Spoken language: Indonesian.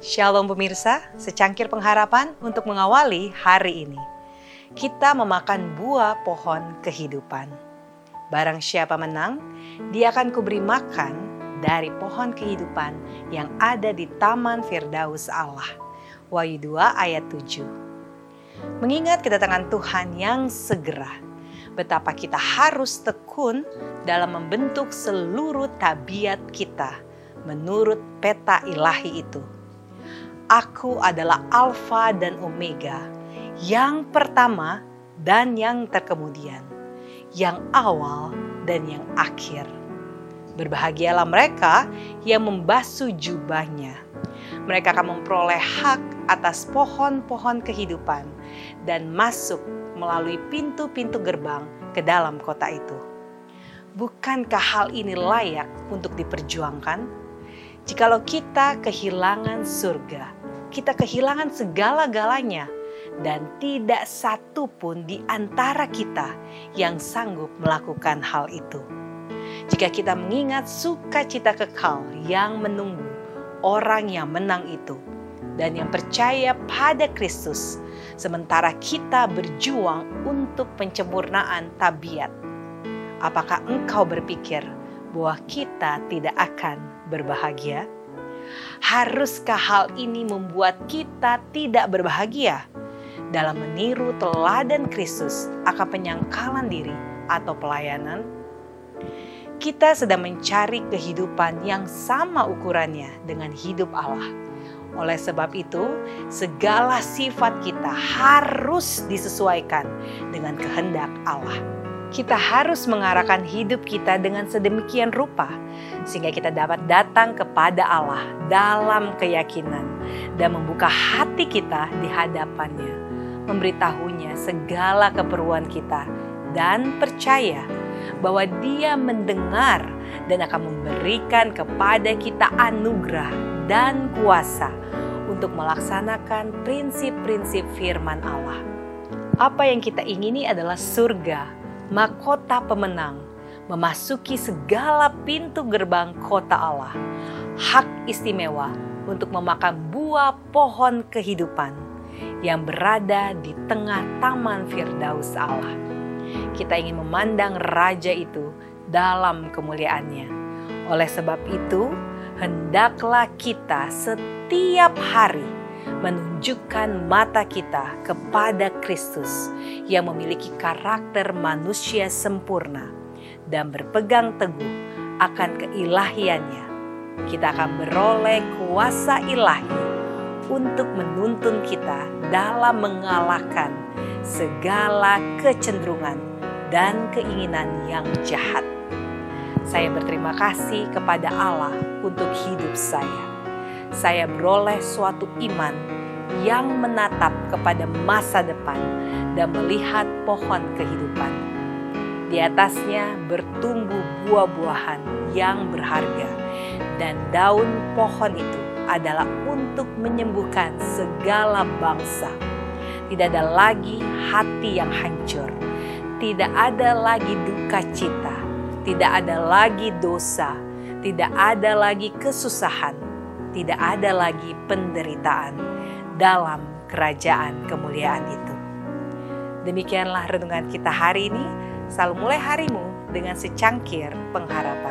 Shalom pemirsa, secangkir pengharapan untuk mengawali hari ini. Kita memakan buah pohon kehidupan. Barang siapa menang, dia akan kuberi makan dari pohon kehidupan yang ada di Taman Firdaus Allah. Wahyu 2 ayat 7. Mengingat kedatangan Tuhan yang segera, betapa kita harus tekun dalam membentuk seluruh tabiat kita menurut peta ilahi itu Aku adalah Alfa dan Omega, yang pertama dan yang terkemudian, yang awal dan yang akhir. Berbahagialah mereka yang membasuh jubahnya. Mereka akan memperoleh hak atas pohon-pohon kehidupan dan masuk melalui pintu-pintu gerbang ke dalam kota itu. Bukankah hal ini layak untuk diperjuangkan? Jikalau kita kehilangan surga, kita kehilangan segala-galanya dan tidak satu pun di antara kita yang sanggup melakukan hal itu. Jika kita mengingat sukacita kekal yang menunggu orang yang menang itu dan yang percaya pada Kristus, sementara kita berjuang untuk pencempurnaan tabiat. Apakah engkau berpikir bahwa kita tidak akan berbahagia? Haruskah hal ini membuat kita tidak berbahagia? Dalam meniru teladan Kristus akan penyangkalan diri atau pelayanan, kita sedang mencari kehidupan yang sama ukurannya dengan hidup Allah. Oleh sebab itu, segala sifat kita harus disesuaikan dengan kehendak Allah kita harus mengarahkan hidup kita dengan sedemikian rupa, sehingga kita dapat datang kepada Allah dalam keyakinan dan membuka hati kita di hadapannya, memberitahunya segala keperluan kita, dan percaya bahwa Dia mendengar dan akan memberikan kepada kita anugerah dan kuasa untuk melaksanakan prinsip-prinsip firman Allah. Apa yang kita ingini adalah surga mahkota pemenang, memasuki segala pintu gerbang kota Allah. Hak istimewa untuk memakan buah pohon kehidupan yang berada di tengah taman Firdaus Allah. Kita ingin memandang raja itu dalam kemuliaannya. Oleh sebab itu, hendaklah kita setiap hari menunjukkan mata kita kepada Kristus yang memiliki karakter manusia sempurna dan berpegang teguh akan keilahiannya. Kita akan beroleh kuasa ilahi untuk menuntun kita dalam mengalahkan segala kecenderungan dan keinginan yang jahat. Saya berterima kasih kepada Allah untuk hidup saya saya beroleh suatu iman yang menatap kepada masa depan dan melihat pohon kehidupan. Di atasnya bertumbuh buah-buahan yang berharga, dan daun pohon itu adalah untuk menyembuhkan segala bangsa. Tidak ada lagi hati yang hancur, tidak ada lagi duka cita, tidak ada lagi dosa, tidak ada lagi kesusahan tidak ada lagi penderitaan dalam kerajaan kemuliaan itu. Demikianlah renungan kita hari ini. Selalu mulai harimu dengan secangkir pengharapan.